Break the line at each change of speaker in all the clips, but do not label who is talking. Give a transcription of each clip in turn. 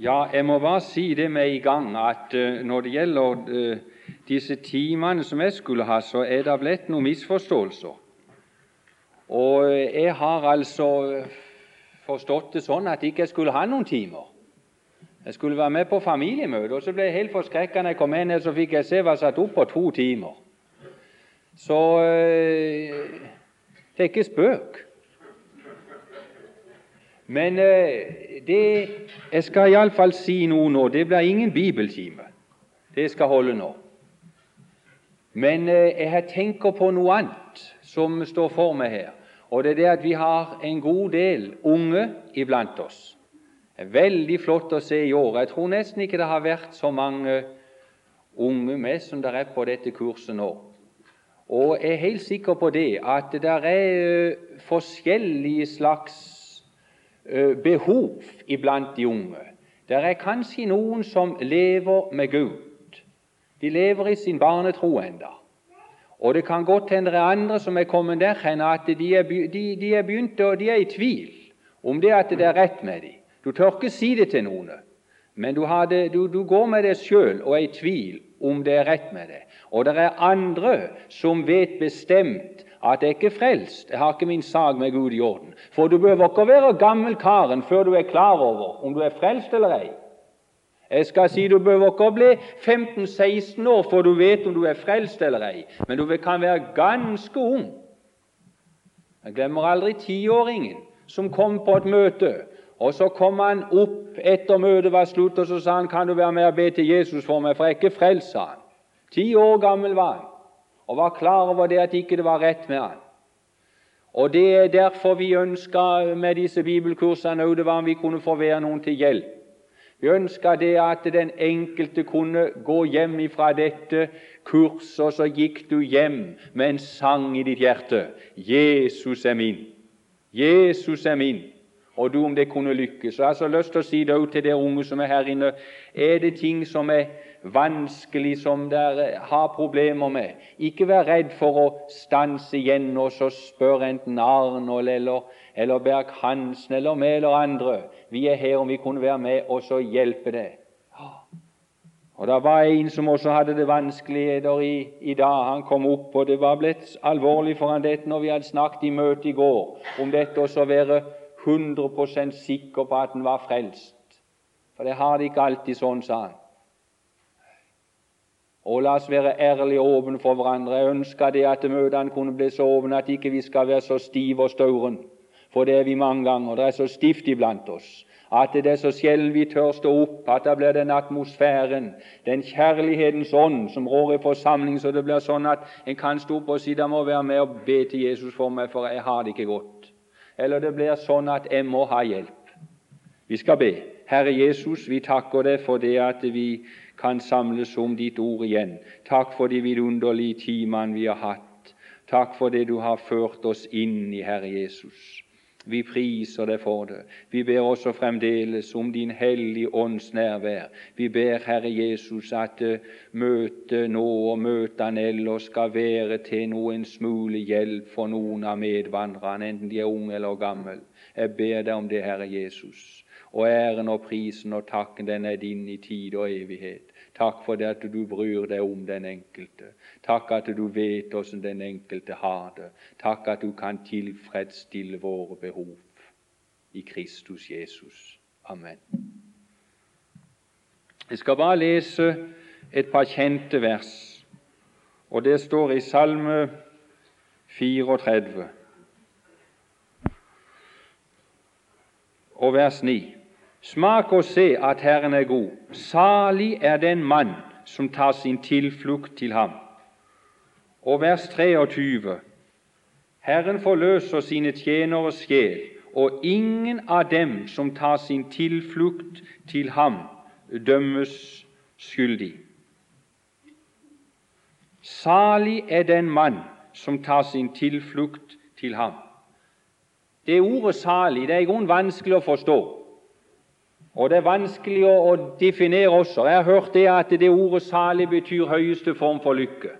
Ja, jeg må bare si det med i gang at uh, når det gjelder uh, disse timene som jeg skulle ha, så er det blitt noen misforståelser. Og uh, jeg har altså forstått det sånn at jeg ikke skulle ha noen timer. Jeg skulle være med på familiemøte, og så ble jeg helt forskrekka når jeg kom inn her, så fikk jeg se hva satt opp på to timer. Så det er ikke spøk. Men eh, det, jeg skal iallfall si noe nå. Det blir ingen bibeltime. Det skal holde nå. Men eh, jeg tenker på noe annet som står for meg her. Og det er det at vi har en god del unge iblant oss. Det er veldig flott å se i år. Jeg tror nesten ikke det har vært så mange unge med som det er på dette kurset nå. Og jeg er helt sikker på det at det er eh, forskjellige slags behov iblant de unge. Det er kanskje noen som lever med Gud. De lever i sin barnetro enda. Og det kan godt hende det er andre som er kommet der hen at de er, de, de er begynt og de er i tvil om det at det er rett med dem. Du tør ikke si det til noen, men du, det, du, du går med det sjøl og er i tvil om det er rett med det. Og det er andre som vet bestemt at jeg ikke er frelst. Jeg har ikke min sak med Gud i orden. For du behøver ikke være gammel karen før du er klar over om du er frelst eller ei. Jeg skal si Du behøver ikke bli 15-16 år før du vet om du er frelst eller ei, men du kan være ganske ung. Jeg glemmer aldri tiåringen som kom på et møte. Og Så kom han opp etter møtet var slutt, og så sa han, 'Kan du være med og be til Jesus for meg, for jeg er ikke frelst', sa han. Ti år gammel var han og var klar over det at ikke det var rett med han. Og Det er derfor vi ønska med disse bibelkursene òg om vi kunne få være noen til hjelp. Vi ønska det at den enkelte kunne gå hjem fra dette kurset, og så gikk du hjem med en sang i ditt hjerte. 'Jesus er min'. Jesus er min. Og du, om det kunne lykkes. Så jeg har så lyst til å si det òg til dere unge som er her inne. Er det ting som er vanskelig som dere har problemer med, ikke vær redd for å stanse igjen og så spørre enten Arnold eller, eller Berg Hansen eller meg eller andre. Vi er her om vi kunne være med og så hjelpe det. Og Det var en som også hadde det vanskeligheter i, i dag. Han kom opp, og det var blitt alvorlig for han dette når vi hadde snakket i møte i går om dette å være 100% sikker på at han var frelst. For det har de ikke alltid sånn, sa han. Og la oss være ærlige og åpne for hverandre. Jeg ønsker det at møtene kunne bli så åpne at ikke vi skal være så stive og stauren. For det er vi mange ganger. Det er så stivt iblant oss at det er så sjelden vi tør stå opp, at det blir den atmosfæren, den kjærlighetens ånd som rår i forsamling, så det blir sånn at en kan stå opp og si 'Da må være med og be til Jesus for meg, for jeg har det ikke godt'. Eller det blir sånn at 'jeg må ha hjelp'. Vi skal be. Herre Jesus, vi takker deg for det at vi kan samles om ditt ord igjen. Takk for de vidunderlige timene vi har hatt. Takk for det du har ført oss inn i, Herre Jesus. Vi priser deg for det. Vi ber også fremdeles om Din Hellige Ånds nærvær. Vi ber, Herre Jesus, at uh, møtet nå og møtene ellers skal være til noen smule hjelp for noen av medvandrerne, enten de er unge eller gamle. Jeg ber deg om det, Herre Jesus. Og æren og prisen og takken, den er din i tid og evighet. Takk for det at du bryr deg om den enkelte. Takk at du vet hvordan den enkelte har det. Takk at du kan tilfredsstille våre behov i Kristus Jesus. Amen. Jeg skal bare lese et par kjente vers, og det står i Salme 34 og vers 9. Smak og se at Herren er god. Salig er den mann som tar sin tilflukt til ham. Og vers 23. Herren forløser sine tjeneres sjel, og ingen av dem som tar sin tilflukt til ham, dømmes skyldig. Salig er den mann som tar sin tilflukt til ham. Det ordet 'salig' det er i grunnen vanskelig å forstå. Og det er vanskelig å, å definere også. Jeg har hørt det at det ordet 'salig' betyr høyeste form for lykke.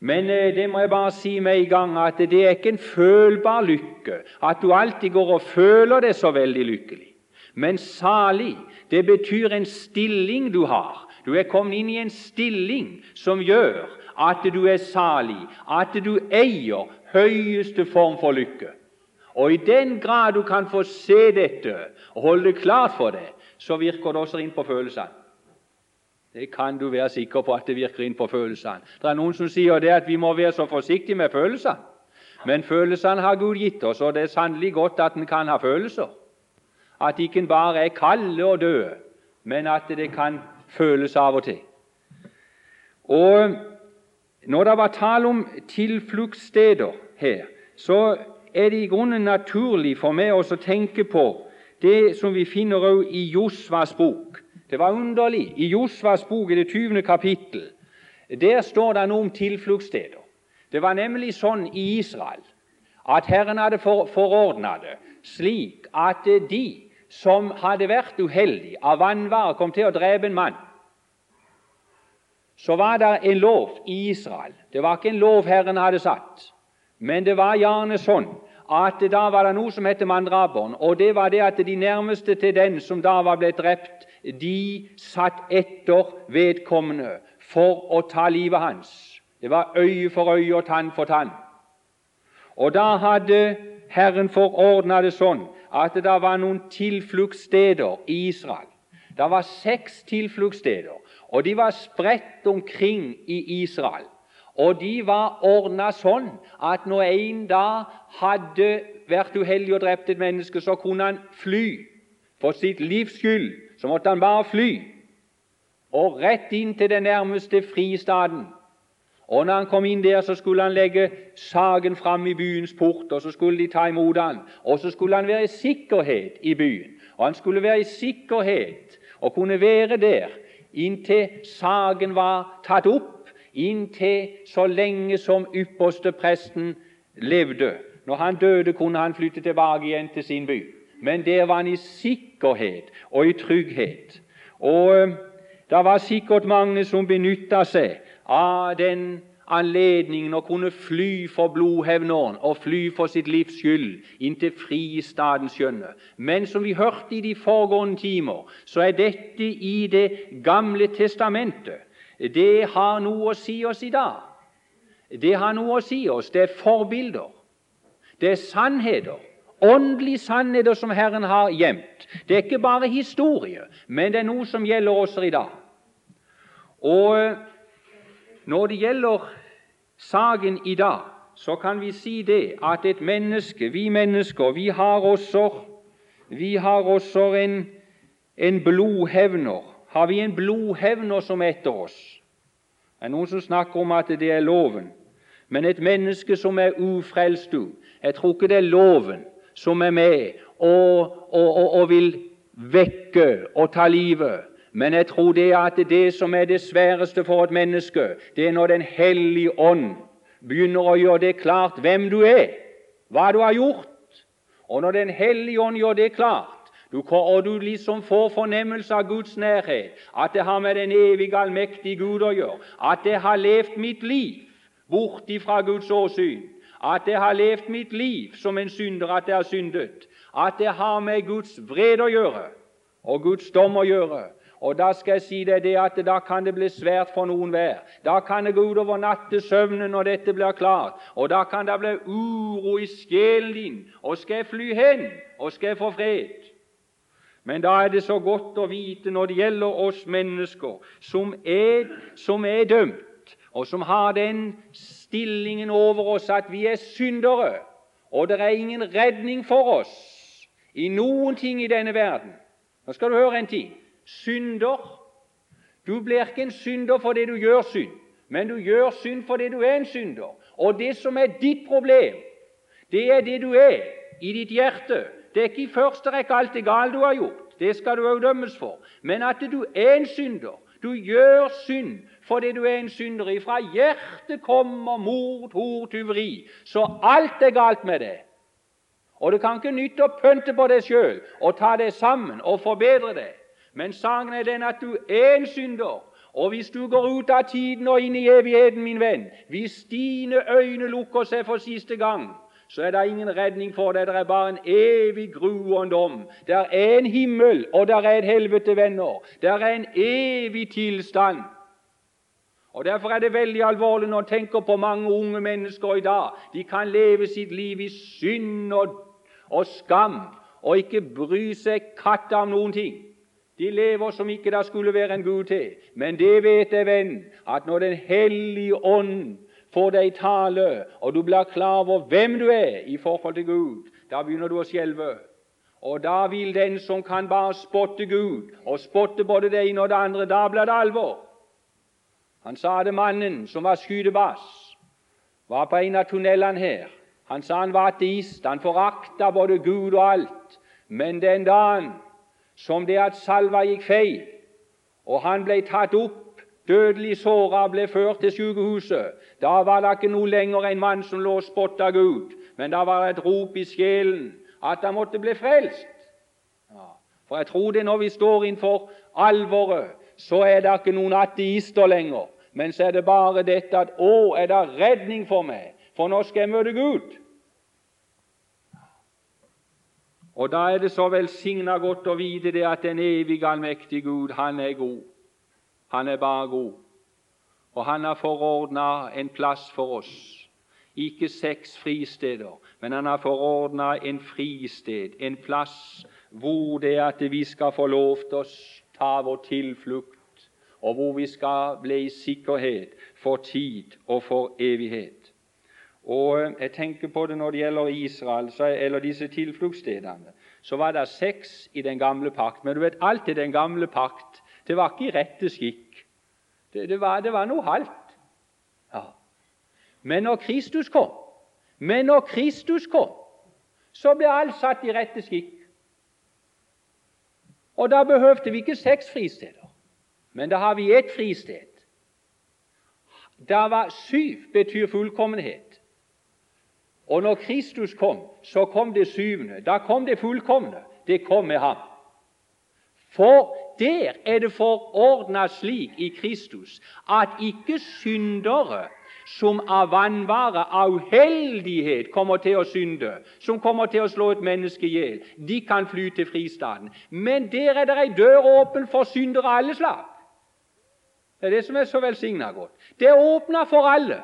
Men eh, det må jeg bare si med en gang at det er ikke en følbar lykke, at du alltid går og føler deg så veldig lykkelig. Men salig, det betyr en stilling du har. Du er kommet inn i en stilling som gjør at du er salig, at du eier høyeste form for lykke. Og i den grad du kan få se dette og holde det klart for deg, så virker det også inn på følelsene. Det kan du være sikker på at det virker inn på følelsene. Det er noen som sier det at vi må være så forsiktige med følelsene. Men følelsene har Gud gitt oss, og det er sannelig godt at en kan ha følelser. At ikke en bare er kalde og døde, men at det kan føles av og til. Og Når det var tale om tilfluktssteder her, så er det i grunnen naturlig for meg å tenke på det som vi finner i Josvas bok. Det var underlig. I Josvas bok i det 20. kapittel der står det noe om tilfluktssteder. Det var nemlig sånn i Israel at Herren hadde for, forordna det slik at de som hadde vært uheldige av vannvare, kom til å drepe en mann. Så var det en lov i Israel. Det var ikke en lov Herren hadde satt, men det var gjerne sånn at da var det noe som het mandraborn, og det var det at de nærmeste til den som da var blitt drept, de satt etter vedkommende for å ta livet hans. Det var øye for øye og tann for tann. Og da hadde Herren forordna det sånn at det var noen tilfluktssteder i Israel. Det var seks tilfluktssteder, og de var spredt omkring i Israel. Og de var ordna sånn at når en da hadde vært uheldig og drept et menneske, så kunne han fly. For sitt livs skyld så måtte han bare fly. Og rett inn til den nærmeste fristaden. Og når han kom inn der, så skulle han legge saken fram i byens port, og så skulle de ta imot han. Og så skulle han være i sikkerhet i byen. Og han skulle være i sikkerhet og kunne være der inntil saken var tatt opp inntil så lenge som ypperste presten levde. Når han døde, kunne han flytte tilbake igjen til sin by. Men der var han i sikkerhet og i trygghet. Og eh, det var sikkert mange som benytta seg av den anledningen å kunne fly for blodhevneren og fly for sitt livs skyld inntil fristaden skjønner. Men som vi hørte i de foregående timer, så er dette i Det gamle testamentet det har noe å si oss i dag. Det har noe å si oss. Det er forbilder. Det er sannheter. Åndelige sannheter som Herren har gjemt. Det er ikke bare historie, men det er noe som gjelder oss i dag. Og når det gjelder saken i dag, så kan vi si det at et menneske, vi mennesker, vi har også, vi har også en, en blodhevner har vi en blodhevner som er etter oss. Det er noen som snakker om at det er loven. Men et menneske som er ufrelst, jeg tror ikke det er loven som er med og, og, og, og vil vekke og ta livet. Men jeg tror det at det som er det sværeste for et menneske, det er når Den hellige ånd begynner å gjøre det klart hvem du er, hva du har gjort. Og når Den hellige ånd gjør det klart, du, og du liksom får fornemmelse av Guds nærhet, at det har med den evige, allmektige Gud å gjøre, at det har levd mitt liv bort ifra Guds åsyn, at det har levd mitt liv som en synder, at det har syndet, at det har med Guds vred å gjøre og Guds dom å gjøre. Og Da skal jeg si deg det at da kan det bli svært for noen hver. Da kan det gå utover nattesøvnen når dette blir klart. Og da kan det bli uro i sjelen din. Og skal jeg fly hen? Og skal jeg få fred? Men da er det så godt å vite når det gjelder oss mennesker som er, som er dømt, og som har den stillingen over oss at vi er syndere, og det er ingen redning for oss i noen ting i denne verden. Nå skal du høre en ting. Synder Du blir ikke en synder fordi du gjør synd, men du gjør synd fordi du er en synder. Og det som er ditt problem, det er det du er i ditt hjerte. Det er ikke i første rekke alt det gale du har gjort. Det skal du òg dømmes for. Men at du er en synder. Du gjør synd fordi du er en synder. Ifra hjertet kommer mord, hor, tyveri. Så alt er galt med det. Og det kan ikke nytte å pynte på deg sjøl og ta det sammen og forbedre det. Men sangen er den at du er en synder. Og hvis du går ut av tiden og inn i evigheten, min venn, hvis dine øyne lukker seg for siste gang, så er det ingen redning for deg. Det er bare en evig gruåndom. Det er en himmel, og det er et helvete, venner. Det er en evig tilstand. Og Derfor er det veldig alvorlig når en tenker på mange unge mennesker i dag. De kan leve sitt liv i synd og, og skam og ikke bry seg katta om noen ting. De lever som ikke det skulle være en Gud til. Men det vet jeg, venn, at når Den hellige ånd får deg tale, og du blir klar over hvem du er i forhold til Gud, da begynner du å skjelve. Og da vil den som kan bare spotte Gud, og spotte både det ene og det andre, da blir det alvor. Han sa det mannen som var skytebass, var på en av tunnelene her. Han sa han var ateist, han forakta både Gud og alt. Men den dagen som det at salva gikk feil, og han ble tatt opp dødelig såra ble ført til sykehuset. Da var det ikke noe lenger en mann som lå og spotta Gud, men da var det et rop i sjelen at han måtte bli frelst. Ja, for jeg tror det når vi står innenfor alvoret, så er det ikke noen ateister lenger. Men så er det bare dette at 'Å, er det redning for meg, for nå skal jeg møte Gud'. Og Da er det så velsigna godt å vite det at den evige, allmektige Gud, han er god. Han er bare god. Og han har forordna en plass for oss. Ikke seks fristeder, men han har forordna en fristed, en plass hvor det er at vi skal få lov til å ta vår tilflukt, og hvor vi skal bli i sikkerhet for tid og for evighet. Og Jeg tenker på det når det gjelder Israel, eller disse tilfluktsstedene. Så var det seks i den gamle pakt. Men du vet, alt i den gamle pakt det var ikke i rette skikk. Det, det, var, det var, noe halvt. Ja. Men når Kristus kom, men når Kristus kom, så ble alt satt i rette skikk. Og da behøvde vi ikke seks fristeder, men da har vi ett fristed. Da var syv betyr fullkommenhet. Og når Kristus kom, så kom det syvende. Da kom det fullkomne. Det kom med ham. For der er det forordna slik i Kristus at ikke syndere som av vannvare, av uheldighet, kommer til å synde, som kommer til å slå et menneske i hjel, de kan fly til fristaden. Men der er det ei dør åpen for syndere av alle slag. Det er det som er så velsigna godt. Det er åpna for alle.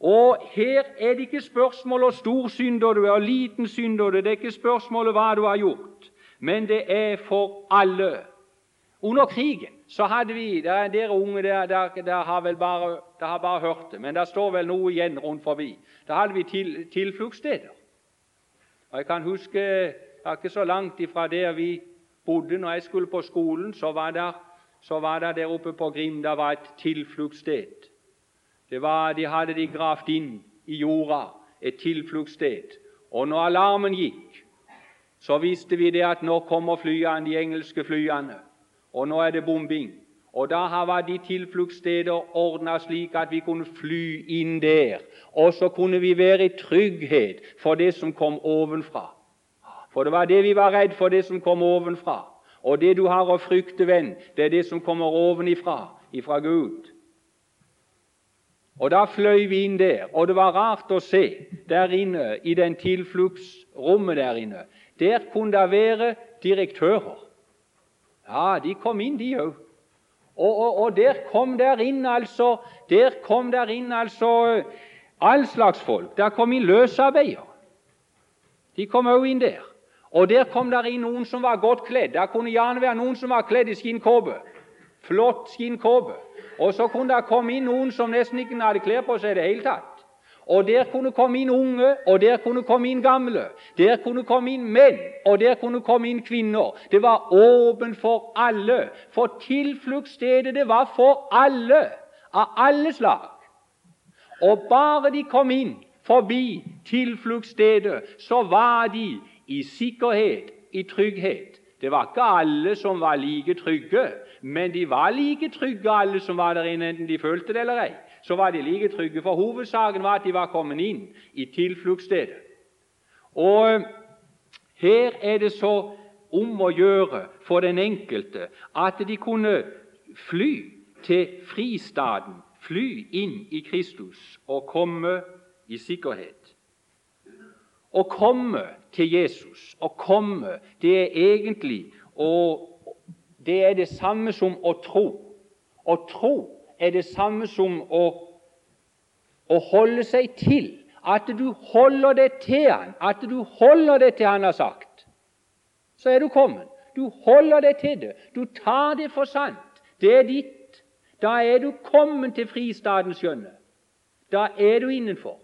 Og her er det ikke spørsmål om stor synder du er, og liten synder du er. Det er ikke spørsmålet hva du har gjort men det er for alle. Under krigen så hadde vi det er Dere unge der, der, der har vel bare, der har bare hørt det, men det står vel noe igjen rundt forbi. Da hadde vi til, tilfluktssteder. Og Jeg kan huske det er ikke så langt ifra der vi bodde når jeg skulle på skolen, så var det, så der oppe på Grim det var et tilfluktssted. Det de hadde de gravd inn i jorda, et tilfluktssted. Og når alarmen gikk, så visste vi det at nå kommer flyene, de engelske flyene, og nå er det bombing. Og Da var de tilfluktssteder ordna slik at vi kunne fly inn der. Og så kunne vi være i trygghet for det som kom ovenfra. For det var det vi var redd for, det som kom ovenfra. Og det du har å frykte, venn, det er det som kommer ovenifra, ifra Gud. Og Da fløy vi inn der, og det var rart å se der inne i den tilfluktsrommet der inne. Der kunne det være direktører. Ja, de kom inn, de òg. Og, og, og, der kom der inn altså der kom der inn altså all slags folk. Der kom inn løsarbeidere. De kom òg inn der. Og der kom der inn noen som var godt kledd. Der kunne gjerne være noen som var kledd i skinnkåpe. Flott skinnkåpe. Og så kunne det komme inn noen som nesten ikke hadde klær på seg i det hele tatt. Og der kunne komme inn unge, og der kunne komme inn gamle. Der kunne komme inn menn, og der kunne komme inn kvinner. Det var åpen for alle. For tilfluktsstedet det var for alle, av alle slag. Og bare de kom inn forbi tilfluktsstedet, så var de i sikkerhet, i trygghet. Det var ikke alle som var like trygge, men de var like trygge, alle som var der inne, enten de følte det eller ei så var de like trygge. For hovedsaken var at de var kommet inn i tilfluktsstedet. Og her er det så om å gjøre for den enkelte at de kunne fly til fristaden, fly inn i Kristus og komme i sikkerhet. Å komme til Jesus, å komme, det er egentlig å Det er det samme som å tro. Å tro er det samme som å, å holde seg til. At du holder det til han, at du holder det til han har sagt. Så er du kommet. Du holder det til det. Du tar det for sant. Det er ditt. Da er du kommet til fristaden, skjønner. Da er du innenfor.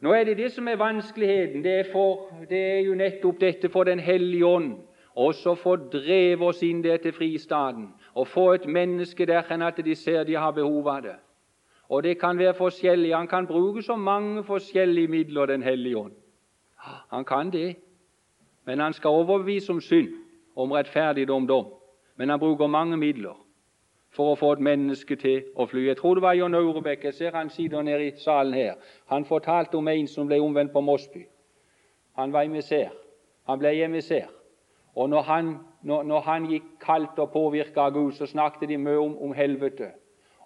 Nå er det det som er vanskeligheten. Det er, for, det er jo nettopp dette for Den hellige ånd også få drevet oss inn der til fristaden og få et menneske der hen at de ser de har behov av det. Og det kan være forskjellig. Han kan bruke så mange forskjellige midler, Den hellige ånd. Han kan det. Men han skal overbevise om synd, om rettferdigdom, dom. Men han bruker mange midler for å få et menneske til å fly. Jeg tror det var John Aurebekk. Jeg ser han sitter nede i salen her. Han fortalte om en som ble omvendt på Mosby. Han var emissær. Han ble emissær. Og når han, når, når han, gikk kaldt og påvirka av Gud, så snakket de mye om, om helvete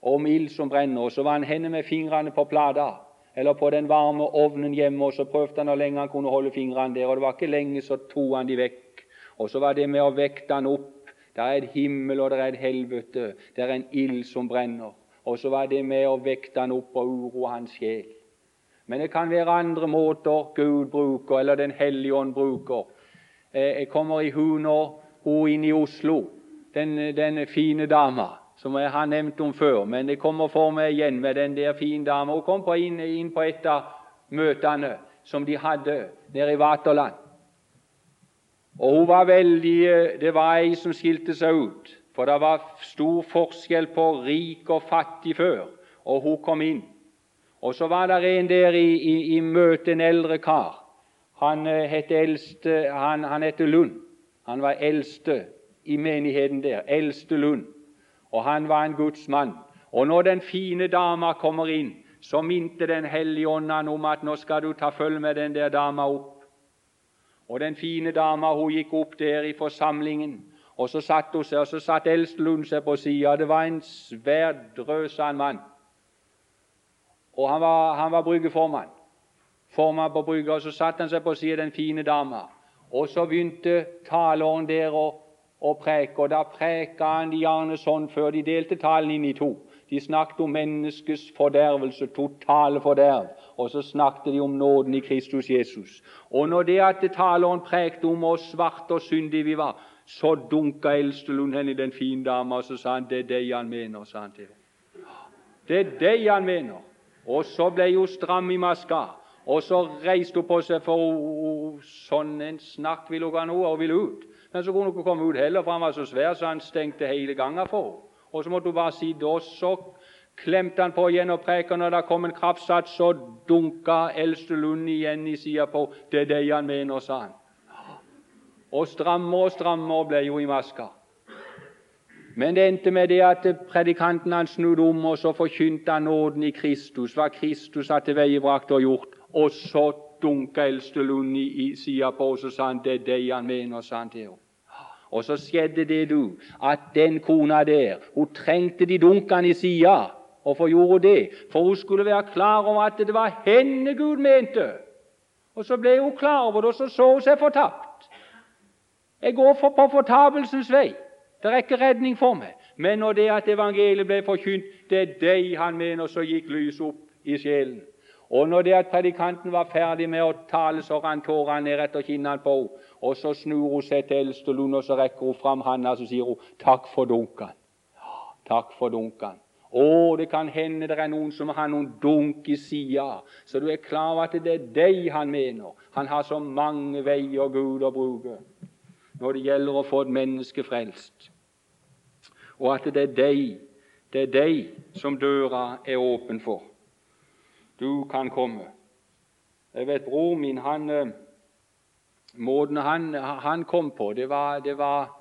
og om ild som brenner. Og så var han henne med fingrene på plata eller på den varme ovnen hjemme, og så prøvde han hvor lenge han kunne holde fingrene der. og Det var ikke lenge, så tok han de vekk. Og så var det med å vekte han opp det er et himmel, og det er et helvete. Det er en ild som brenner. Og så var det med å vekte han opp og uroe hans sjel. Men det kan være andre måter Gud bruker, eller Den hellige ånd bruker. Eh, jeg kommer i hu nå, hun inne i Oslo, den, den fine dama som jeg har nevnt om før. Men det kommer for meg igjen med den der fine dama. Hun kom på inn, inn på et av møtene som de hadde nede i Vaterland. Og hun var veldig, eh, Det var ei som skilte seg ut, for det var stor forskjell på rik og fattig før. Og hun kom inn. Og så var det en der i, i, i møtet, en eldre kar. Han eh, het eldste, han, han het Lund. Han var eldste i menigheten der. Eldste Lund. Og han var en gudsmann. Og når den fine dama kommer inn, så minte Den hellige ånd om at nå skal du ta følge med den der dama opp. Og den fine dama hun gikk opp der i forsamlingen, og så satt hun seg, og så satt Elstelund seg på sida. Det var en svært drøsan mann. Og han var, han var bryggeformann. Formann på brygga, og så satt han seg på sida den fine dama. Og så begynte taleren der å, å preke, og da preka han de gjerne sånn før de delte talen inn i to. De snakket om menneskets fordervelse, totale forderv, og så snakket de om nåden i Kristus Jesus. Og når det at taleren prekte om oss svarte og syndige vi var, så dunka Eldstelund henne i den fine dama, og så sa han det er det han mener. sa han til henne. Det er det han mener. Og så ble hun stram i maska, og så reiste hun på seg, for sånn en snakk ville hun ha noe, og ville ut. Men så kunne hun ikke komme ut heller, for han var så svær, så han stengte hele gangen for henne. Og så måtte hun bare sitte. Og så klemte han på igjen og preka. Når det kom en kraftsats, så dunka Eldste Lund igjen i sida på. Det er det han mener, sa han. Og strammere og strammere ble jo i maska. Men det endte med det at predikanten han snudde om, og så forkynte han nåden i Kristus, hva Kristus hadde veiebrakt og gjort. Og så dunka eldstelunden i, sida på, og så sa han det er det han mener, sa han til henne. Og så skjedde det, du, at den kona der hun trengte de dunkene i sida. Hvorfor gjorde hun det? For hun skulle være klar over at det var henne Gud mente. Og så ble hun klar over det, og så så hun seg fortapt. Jeg går for på fortapelsens vei. Det er ikke redning for meg. Men når det at evangeliet ble forkynt, det er deg han mener, så gikk lyset opp i sjelen. Og når det at predikanten var ferdig med å tale, så rant tårene ned etter kinnene på henne. Og så snur hun seg til Eldstelund, og så rekker hun fram handa så sier hun, 'Takk for dunken'. Takk for dunken. Å, det kan hende det er noen som har noen dunk i sida, så du er klar over at det er deg han mener. Han har så mange veier Gud å bruke når det gjelder å få et menneske frelst. Og at det er deg, det er deg som døra er åpen for du kan komme. Jeg vet bror min, han, eh, Måten han, han kom på, det var, det var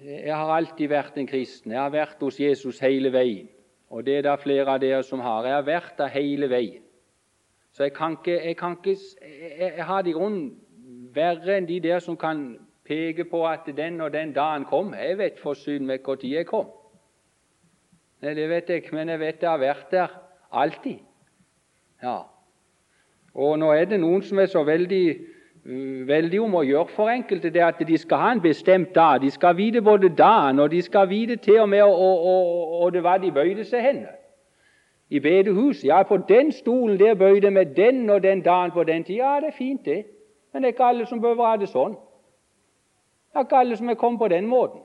Jeg har alltid vært en kristen. Jeg har vært hos Jesus hele veien. Og det er det flere av dere som har. Jeg har vært der hele veien. Så jeg kan ikke Jeg, kan ikke, jeg, jeg har det i grunnen verre enn de der som kan peke på at den og den dagen kom. Jeg vet for synd meg når jeg kom. Nei, det vet jeg ikke, men jeg vet jeg har vært der alltid. Ja. Og nå er det noen som er så veldig, veldig om å gjøre for enkelte det at de skal ha en bestemt dag. De skal vite både dagen, og de skal vite til og med og, det var de bøyde seg hen. I bedehuset. Ja, på den stolen der bøyde med den og den dagen på den tid. Ja, det er fint, det. Men det er ikke alle som behøver ha det sånn. Det er ikke alle som er kommet på den måten.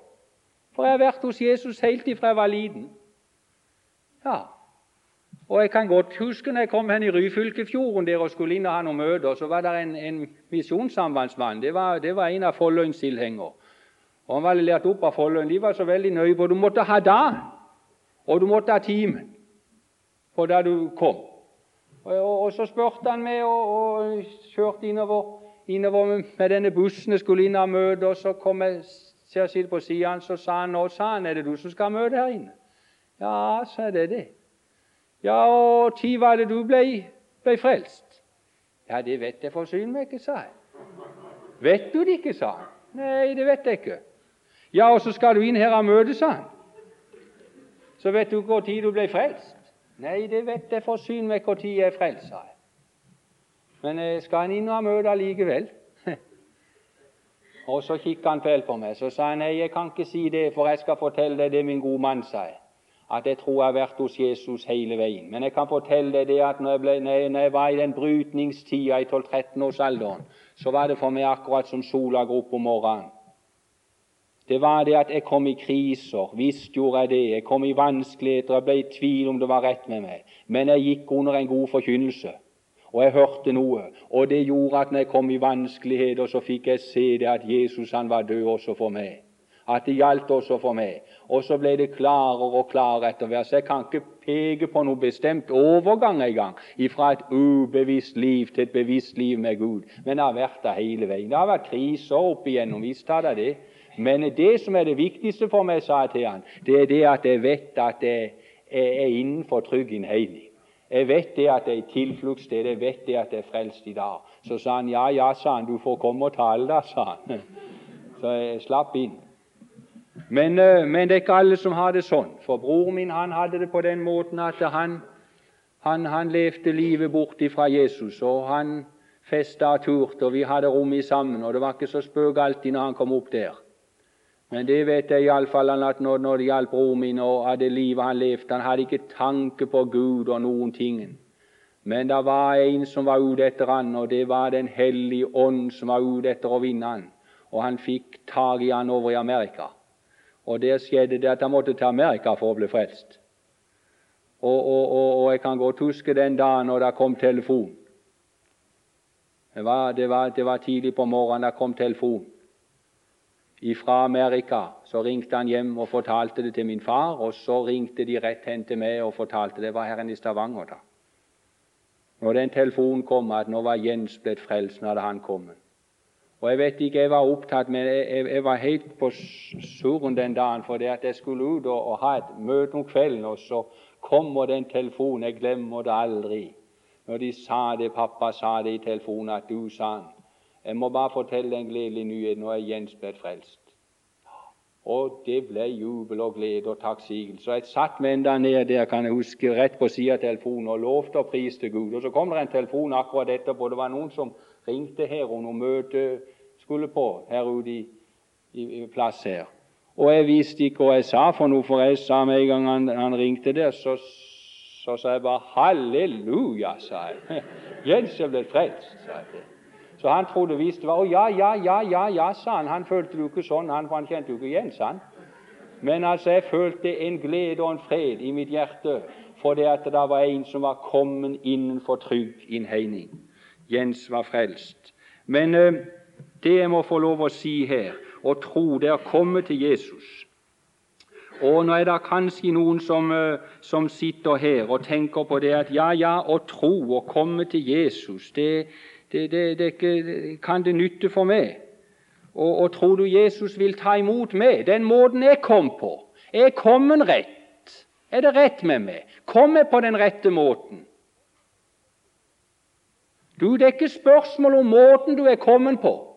For jeg har vært hos Jesus helt ifra jeg var liten. Ja, og Jeg kan godt huske når jeg kom hen i Ryfylkefjorden der og skulle inn og ha noen møter, så var det en, en misjonssambandsmann. Det var, det var en av Folløyens tilhengere. Og Han var lært opp av Folløyen. De var så veldig nøye på du måtte ha da. og du måtte ha timen på da du kom. Og, og, og Så spurte han meg og, og kjørte innover, innover med denne bussen. Jeg skulle inn og møte, og så kom jeg til å sitte på siden, så sa han nå sa han, er det du som skal møte her inne. Ja, så er det det. Ja, og når var det du ble, ble, frelst? Ja, det vet jeg forsyne meg ikke, sa jeg. Vet du det ikke, sa han. Nei, det vet jeg ikke. Ja, og så skal du inn her og møte, sa han. Så vet du hvor tid du ble frelst? Nei, det vet jeg forsyne meg hvor tid jeg er frelst, sa jeg. Men eh, skal han inn og møte allikevel? og så kikket han vel på meg. Så sa han nei, jeg kan ikke si det, for jeg skal fortelle deg det, min gode mann, sa jeg at jeg tror jeg har vært hos Jesus hele veien. Men jeg kan fortelle deg det at når jeg, ble, når jeg var i den brytningstida i 12-13-årsalderen, så var det for meg akkurat som sola går opp om morgenen. Det var det at jeg kom i kriser. Visst gjorde jeg det. Jeg kom i vanskeligheter. Jeg ble i tvil om det var rett med meg. Men jeg gikk under en god forkynnelse. Og jeg hørte noe. Og det gjorde at når jeg kom i vanskeligheter, så fikk jeg se det at Jesus han var død også for meg at det gjaldt også for meg. Og så ble det klarere og klarere etter hvert. Så jeg kan ikke peke på noe bestemt overgang engang fra et ubevisst liv til et bevisst liv med Gud. Men det har vært det hele veien. Det har vært kriser opp igjennom. Visst har det det. Men det som er det viktigste for meg, sa jeg til han, det er det at jeg vet at jeg er innenfor trygg innhegning. Jeg vet det at jeg er i tilfluktssted. Jeg vet det at jeg er frelst i dag. Så sa han ja, ja, sa han, du får komme og tale, da, sa han. Så jeg slapp inn. Men, eh, men, det er ikke alle som har det sånn. For broren min han hadde det på den måten at han, han, han levde livet bort fra Jesus. Og han festa og turte, og vi hadde rom i sammen. Og det var ikke så spøk alltid når han kom opp der. Men det vet jeg iallfall at når, når det gjaldt broren min og av det livet han levde Han hadde ikke tanke på Gud og noen ting. Men det var en som var ute etter han, og det var Den hellige ånd som var ute etter å vinne han. Og han fikk tak i han over i Amerika. Og der skjedde det at han måtte til Amerika for å bli frelst. Og, og, og, og jeg kan godt huske den dagen når det kom telefon. Det var, det var, det var tidlig på morgenen det kom telefon fra Amerika. Så ringte han hjem og fortalte det til min far, og så ringte de rett hen til meg og fortalte det var her i Stavanger. da. Når den telefonen kom at nå var Jens blitt frelst, når han kommet. Og Jeg vet ikke, jeg var opptatt, men jeg, jeg var helt på surren den dagen fordi at jeg skulle ut og, og, ha et møte om kvelden, og så kommer den telefonen. Jeg glemmer det aldri. Når de sa det, pappa sa det i telefonen, at du sa han. Jeg må bare fortelle en gledelig nyhet. Nå er Jens blitt frelst. Og det ble jubel og glede og takksigelse. Jeg satt meg enda ned der, kan jeg huske, rett på siden av telefonen og lovte og priste Gud. Og så kom det en telefon akkurat etterpå. Det var noen som ringte her og noe møte skulle på her ute i, i, plass her. Og jeg visste ikke hva jeg sa for noe, for jeg sa med en gang han, han ringte der, så, så sa jeg bare 'halleluja', sa jeg. Jens er blitt frelst, sa jeg. Så han trodde visst det var Å ja, ja, ja, ja, ja, sa han. Han følte jo ikke sånn, han, for han kjente jo ikke Jens, han. Men altså, jeg følte en glede og en fred i mitt hjerte for det at det var en som var kommet innenfor trygg innhegning. Jens var frelst. Men eh, det jeg må få lov å si her, og tro det er kommet til Jesus Og nå er det kanskje noen som, eh, som, sitter her og tenker på det at ja, ja, å tro og komme til Jesus, det, det, det, kan det nytte for meg. Og, og, tror du Jesus vil ta imot meg? Den måten jeg kom på. Er kommet rett? Er det rett med meg? Kom jeg på den rette måten? Du, Det er ikke spørsmål om måten du er kommet på.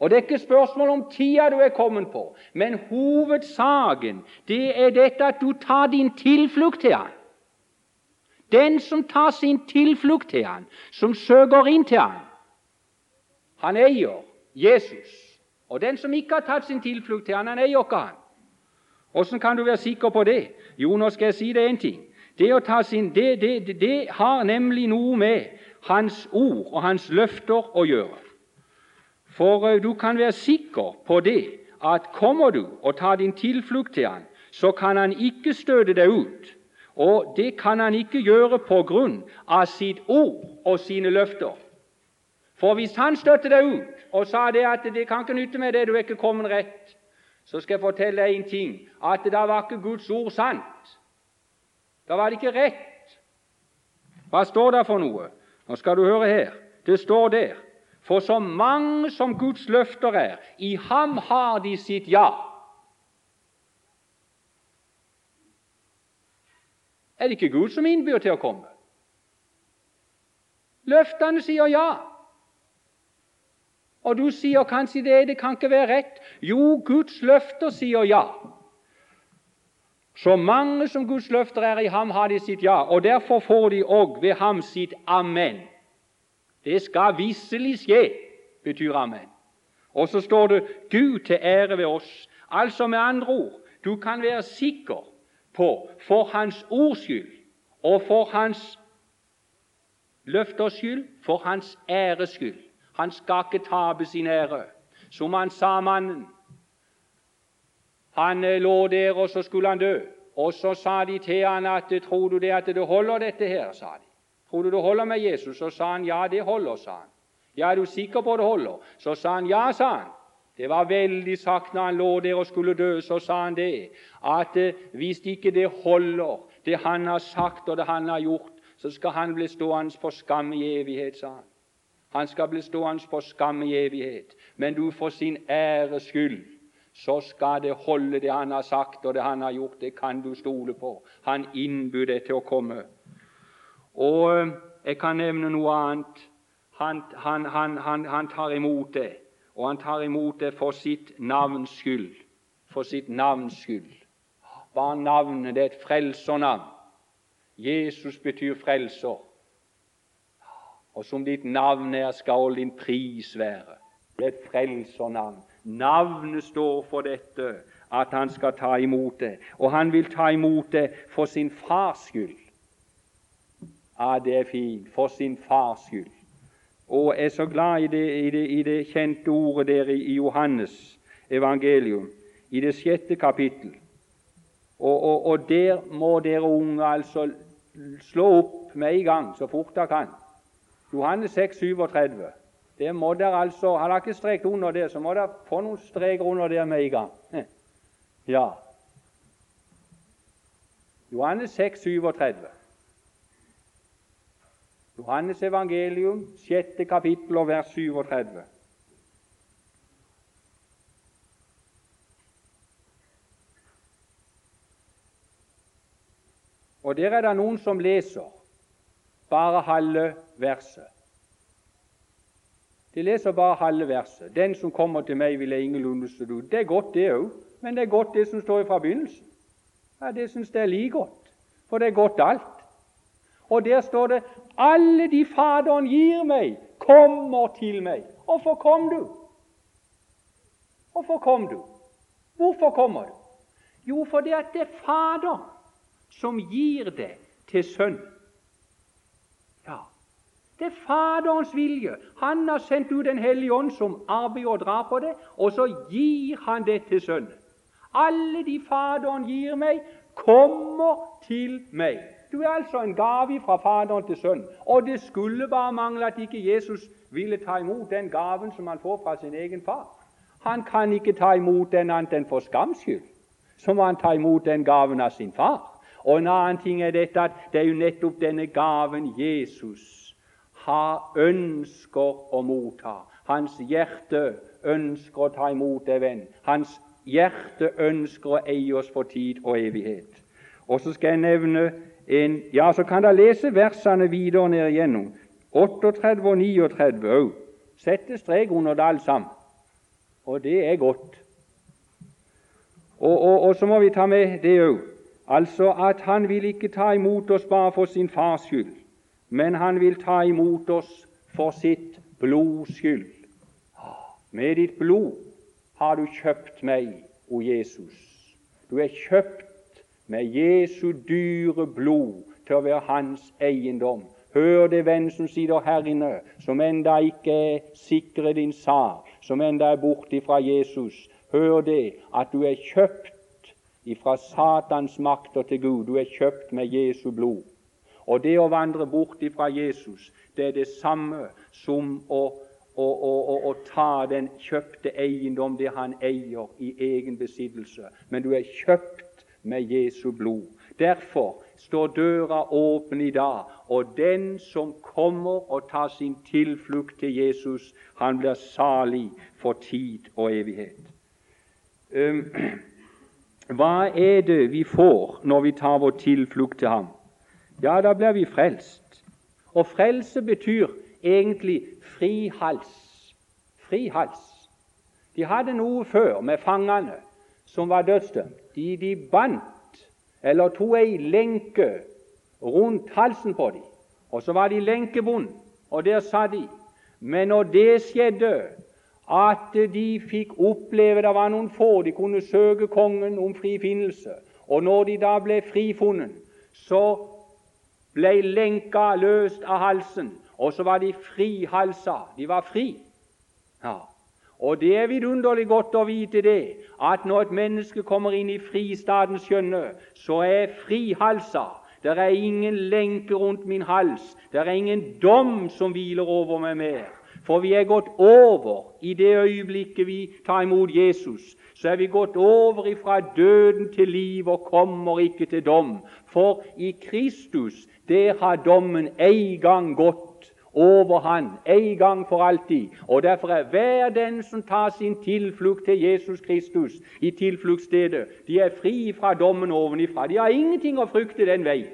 Og Det er ikke spørsmål om tida du er kommet på, men hovedsaken det er dette at du tar din tilflukt til Han. Den som tar sin tilflukt til Han, som søker inn til Han, han eier Jesus. Og den som ikke har tatt sin tilflukt til Han, han eier ikke Han. Hvordan kan du være sikker på det? Jo, nå skal jeg si deg en ting. Det, sin, det, det, det har nemlig noe med Hans ord og Hans løfter å gjøre. For uh, du kan være sikker på det at kommer du og tar din tilflukt til Han, så kan Han ikke støte deg ut. Og det kan Han ikke gjøre på grunn av sitt ord og sine løfter. For hvis Han støtte deg ut og sa det at det kan ikke nytte med det, du er ikke kommet rett, så skal jeg fortelle deg en ting, at da var ikke Guds ord sant. Da var det ikke rett. Hva står det for noe? Nå skal du høre her. Det står der For så mange som Guds løfter er, i ham har de sitt ja. Er det ikke Gud som innbyr til å komme? Løftene sier ja. Og du sier kanskje det, det kan ikke være rett. Jo, Guds løfter sier ja. Så mange som Guds løfter er i ham, har de sitt ja, og derfor får de òg ved ham sitt amen. Det skal visselig skje, betyr amen. Og så står det 'Gud til ære ved oss'. Altså med andre ord, du kan være sikker på, for Hans ords skyld og for Hans løfters skyld, for Hans æres skyld. Han skal ikke tape sin ære. Som han sa mannen han eh, lå der, og så skulle han dø. Og så sa de til han at 'Tror du det at det holder, dette her?' sa de. 'Tror du det holder med Jesus?' Så sa han 'Ja, det holder', sa han. 'Ja, er du sikker på det holder?' Så sa han 'Ja', sa han. Det var veldig sagt når han lå der og skulle dø, så sa han det, at eh, hvis ikke det holder, det han har sagt og det han har gjort, så skal han bli stående på skam i evighet, sa han. Han skal bli stående på skam i evighet. Men du, for sin æres skyld, så skal det holde det han har sagt og det han har gjort. Det kan du stole på. Han innbyr deg til å komme. Og eh, jeg kan nevne noe annet. Han, han, han, han, tar imot det, og han tar imot det for sitt navns skyld. For sitt navns skyld. Er navnet? Det er et frelsernavn. Jesus betyr frelser. Og som ditt navn er, skal din pris være. Det er et frelsernavn. Navnet står for dette, at han skal ta imot det. Og han vil ta imot det for sin fars skyld. Ja, det er fint. For sin fars skyld. Og jeg er så glad i det, i det, i det kjente ordet der i Johannes evangelium, i det sjette kapittel. Og, og, og, der må dere unge altså slå opp med en gang, så fort dere kan. Johannes 6, 37. Det må dere altså, Han Har ikke strekt under det, så må dere få noen streker under der med en gang. Ja. Johannes 6, 37. Johannes evangelium, sjette kapittel og vers 37. Og Der er det noen som leser bare halve verset. De leser bare halve verset. 'Den som kommer til meg, vil jeg ingenlunde ut.' Det er godt, det òg, men det er godt det som står fra begynnelsen. Ja, Det syns jeg er like godt, for det er godt alt. Og der står det 'Alle de Faderen gir meg, kommer til meg'. Hvorfor kom du? Hvorfor kom du? Hvorfor kommer du? Jo, fordi det er Fader som gir det til Sønnen. Det er Faderens vilje. Han har sendt ut Den hellige ånd som arbeider og drar på det, og så gir han det til Sønnen. Alle de Faderen gir meg, kommer til meg. Du er altså en gave fra Faderen til Sønnen. Og det skulle bare mangle at ikke Jesus ville ta imot den gaven som han får fra sin egen far. Han kan ikke ta imot den annet enn for skams skyld. Så må han ta imot den gaven av sin far. Og en annen ting er dette at det er jo nettopp denne gaven Jesus har ønsker å motta. Hans hjerte ønsker å ta imot deg, venn. Hans hjerte ønsker å eie oss for tid og evighet. Og så skal jeg nevne en Ja, så kan dere lese versene videre ned igjennom. 38 og 39 òg. Sette strek under det alt sammen. Og det er godt. Og, og, og så må vi ta med det òg. Altså at han vil ikke ta imot oss bare for sin fars skyld, men han vil ta imot oss for sitt blods skyld. Med ditt blod har du kjøpt meg, o Jesus. Du er kjøpt med Jesu dyre blod til å være hans eiendom. Hør det, venn som sitter her inne, som enda ikke er sikre din sak, som enda er borte fra Jesus. Hør det, at du er kjøpt ifra Satans makter til Gud. Du er kjøpt med Jesu blod. Og det å vandre bort ifra Jesus, det er det samme som å, å, å, å ta den kjøpte eiendom, det han eier, i egen besittelse. Men du er kjøpt med Jesu blod. Derfor står døra åpen i dag, og den som kommer og tar sin tilflukt til Jesus, han blir salig for tid og evighet. Hva er det vi får når vi tar vår tilflukt til ham? Ja, da blir vi frelst. Og frelse betyr egentlig fri hals. Fri hals. De hadde noe før med fangene som var dødsdømt. De, de bandt eller tok ei lenke rundt halsen på dem, og så var de lenkebond, og der sa de. Men når det skjedde, at de fikk oppleve Det var noen få de kunne søke kongen om frifinnelse. Og når de da ble frifunnet, så ble lenka løst av halsen, og så var de frihalsa. De var fri. Ja. Og det er vidunderlig godt å vite det, at når et menneske kommer inn i fristadens skjønne, så er frihalsa. Det er ingen lenke rundt min hals. Det er ingen dom som hviler over meg mer. For vi er gått over i det øyeblikket vi tar imot Jesus. Så er vi gått over ifra døden til liv og kommer ikke til dom. For i Kristus der har dommen en gang gått over han, en gang for alltid. Og Derfor er hver den som tar sin tilflukt til Jesus Kristus i tilfluktsstedet, de er fri fra dommen ovenifra. De har ingenting å frykte den vei.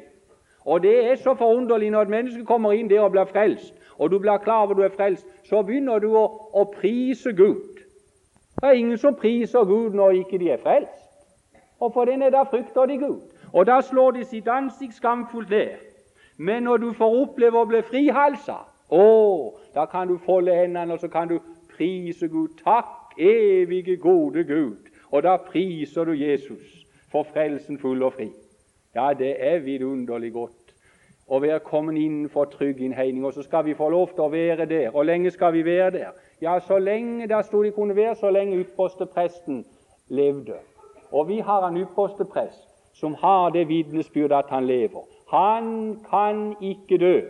Og Det er så forunderlig når et menneske kommer inn der og blir frelst, og du blir klar over du er frelst, så begynner du å, å prise Gud. Det er ingen som priser Gud når ikke de er frelst. Og for den er da frykter de Gud. Og da slår de sitt ansikt skamfullt ned. Men når du får oppleve å bli frihalsa, å, da kan du folde hendene og så kan du prise Gud. Takk, evige, gode Gud. Og da priser du Jesus for frelsen full og fri. Ja, det er vidunderlig godt å være kommet innenfor trygg innhegning. Og så skal vi få lov til å være der. Og lenge skal vi være der? Ja, så lenge der sto de kunne være, så lenge ypperstepresten levde. Og vi har en yppersteprest som har det vitnesbyrdet at han lever. Han kan ikke dø.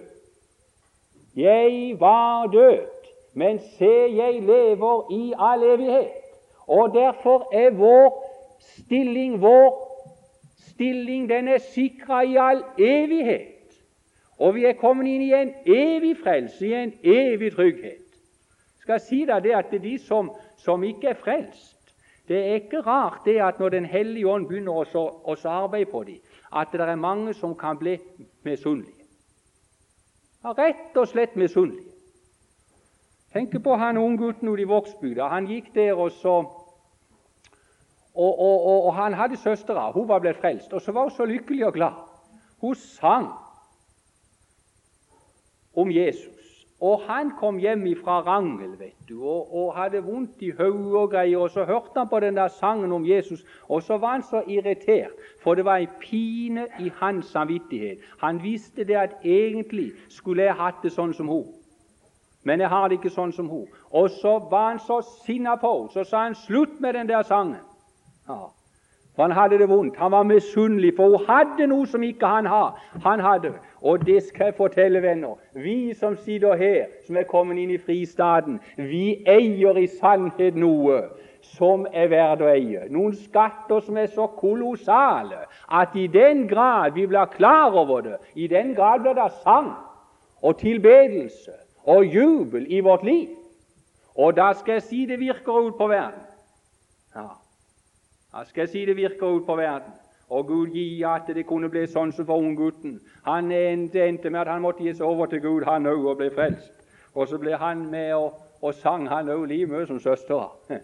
Jeg var død, men se, jeg lever i all evighet. Og derfor er vår stilling, vår stilling, den er sikra i all evighet. Og vi er kommet inn i en evig frelse, i en evig trygghet. Jeg skal si deg det at det er de som, som ikke er frelst Det er ikke rart det at når Den hellige ånd begynner å arbeide på dem, at det er mange som kan bli misunnelige. Ja, rett og slett misunnelige. Tenk på han unggutten ute i Vågsbygda. Han gikk der, og så og, og, og, og han hadde søstera. Hun var blitt frelst. Og så var hun så lykkelig og glad. Hun sang om Jesus. Og Han kom hjem fra Rangel vet du, og, og hadde vondt i hodet og greier. og Så hørte han på den der sangen om Jesus, og så var han så irritert, for det var en pine i hans samvittighet. Han visste det at egentlig skulle jeg hatt det sånn som hun. Men jeg har det ikke sånn som hun. Og så var han så sinna på henne. Så sa han slutt med den der sangen. Ja. For han hadde det vondt. Han var misunnelig, for hun hadde noe som ikke han har. Han hadde. Og det skal jeg fortelle, venner. Vi som sitter her, som er kommet inn i fristaden, vi eier i sannhet noe som er verdt å eie. Noen skatter som er så kolossale at i den grad vi blir klar over det, i den grad blir det sang og tilbedelse og jubel i vårt liv. Og da skal jeg si det virker ut på verden. Ja. Da skal jeg si det virker ut på verden. Og Gud gi at det kunne bli sånn som for unggutten. Han endte, med at han måtte gi seg over til Gud, han òg, og ble frelst. Og så ble han med og, og sang, han òg, like mye som søstera.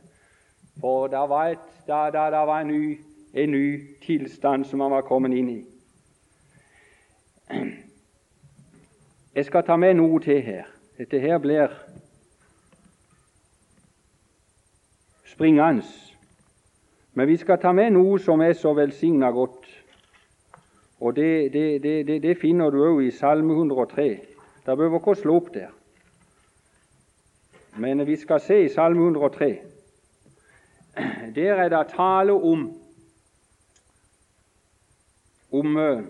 For det var, et, da, da, da var en, ny, en ny tilstand som han var kommet inn i. Jeg skal ta med noe til her. Dette her blir springende. Men vi skal ta med noe som er så velsigna godt. Og det, det, det, det finner du òg i Salme 103. Da behøver ikke å slå opp der. Men vi skal se i Salme 103. Der er det tale om om uh,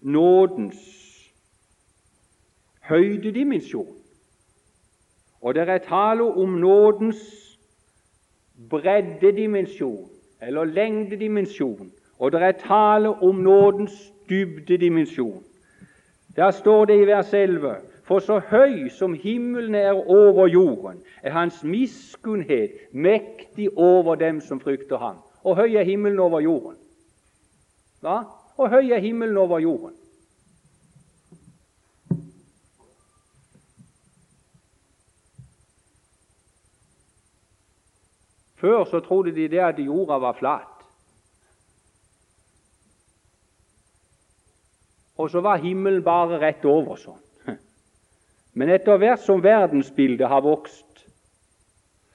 nådens høydedimensjon. Og det er tale om nådens breddedimensjon, eller lengdedimensjon, og det er tale om nådens dybdedimensjon. Der står det i vers 11 For så høy som himmelen er over jorden, er hans miskunnhet mektig over dem som frykter ham. Og høy er himmelen over jorden. Hva? Og høy er himmelen over jorden. Før så trodde de det at jorda var flat. Og så var himmelen bare rett over sånn. Men etter hvert som verdensbildet har vokst,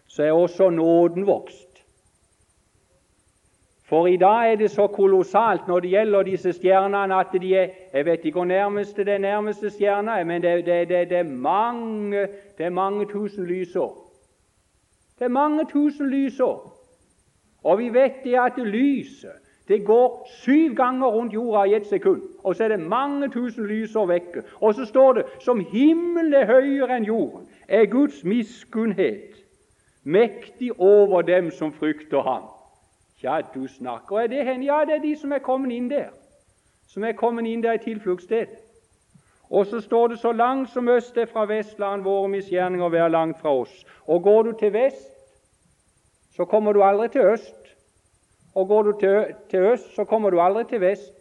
så er også nåden vokst. For i dag er det så kolossalt når det gjelder disse stjernene, at de er Jeg vet ikke hvor nærmeste den nærmeste stjerna er, men det, det, det, det, er mange, det er mange tusen lysår. Det er mange tusen lysår. Og vi vet det at lyset det går syv ganger rundt jorda i et sekund. Og så er det mange tusen lysår vekke. Og så står det som himmelen er høyere enn jorden, er Guds miskunnhet mektig over dem som frykter ham. Ja, du snakker. Og Er det hen? Ja, det er de som er kommet inn der. Som er kommet inn der i tilfluktssted. Og så står det så langt som øst er fra Vestland, våre misgjerninger være langt fra oss. Og går du til vest, så kommer du aldri til øst. Og går du til, til øst, så kommer du aldri til vest.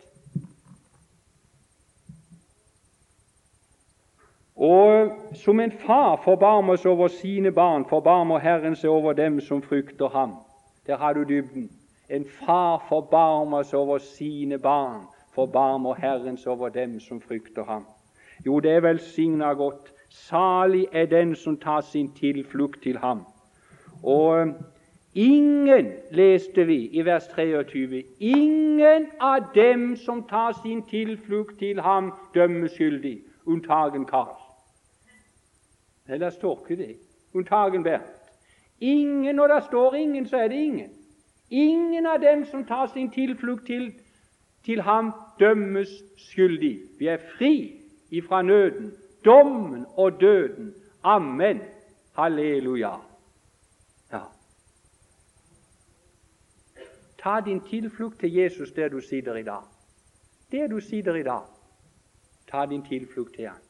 Og som en far forbarmer seg over sine barn, forbarmer Herren seg over dem som frykter ham. Der har du dybden. En far forbarmer seg over sine barn, forbarmer Herren seg over dem som frykter ham. Jo, det er velsigna godt. Salig er den som tar sin tilflukt til ham. Og ingen, leste vi i vers 23, ingen av dem som tar sin tilflukt til ham, dømmes skyldig, unntagen Karl. Nei, det står ikke det. Unntagen Bernt. Ingen, og det står ingen, så er det ingen. Ingen av dem som tar sin tilflukt til, til ham, dømmes skyldig. Vi er fri ifra nøden, dommen og døden. Amen. Halleluja. Ja. Ta din tilflukt til Jesus der du sitter i dag. Der du sitter i dag, ta din tilflukt til Han.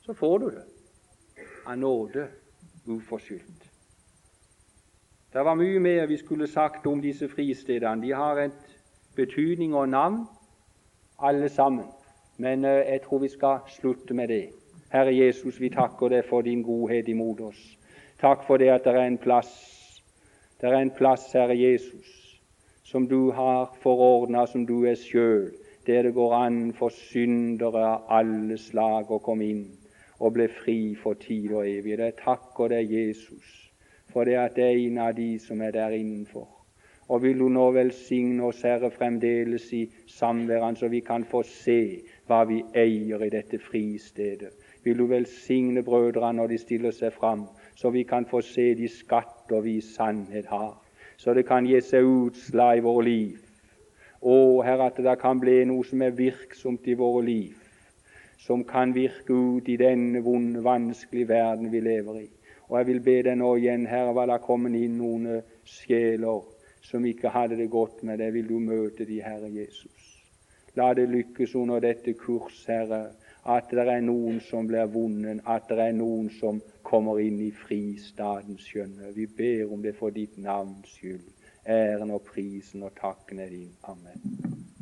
Så får du det av nåde uforskyldt. Det var mye mer vi skulle sagt om disse fristedene. De har et betydning og navn, alle sammen. Men eh, jeg tror vi skal slutte med det. Herre Jesus, vi takker deg for din godhet imot oss. Takk for det at det er en plass, det er en plass, Herre Jesus, som du har forordna, som du er sjøl, der det går an for syndere av alle slag å komme inn og bli fri for tid og evighet. Jeg takker deg, Jesus, for det at det er en av de som er der innenfor. Og vil du nå velsigne oss, Herre, fremdeles i samværet, så vi kan få se hva vi eier i dette fristedet. Vil du velsigne brødrene når de stiller seg fram, så vi kan få se de skatter vi i sannhet har, så det kan gi seg utslag i våre liv. Å, Herre, at det kan bli noe som er virksomt i våre liv, som kan virke ut i denne vonde, vanskelige verden vi lever i. Og jeg vil be deg nå igjen, Herre, hva det kommet inn noen sjeler som ikke hadde det godt med deg, vil du møte de, Herre Jesus. La det lykkes under dette kurs, Herre, at det er noen som blir vunnet, at det er noen som kommer inn i fristaden skjønne. Vi ber om det for ditt navns skyld. Æren og prisen og takken er din. Amen.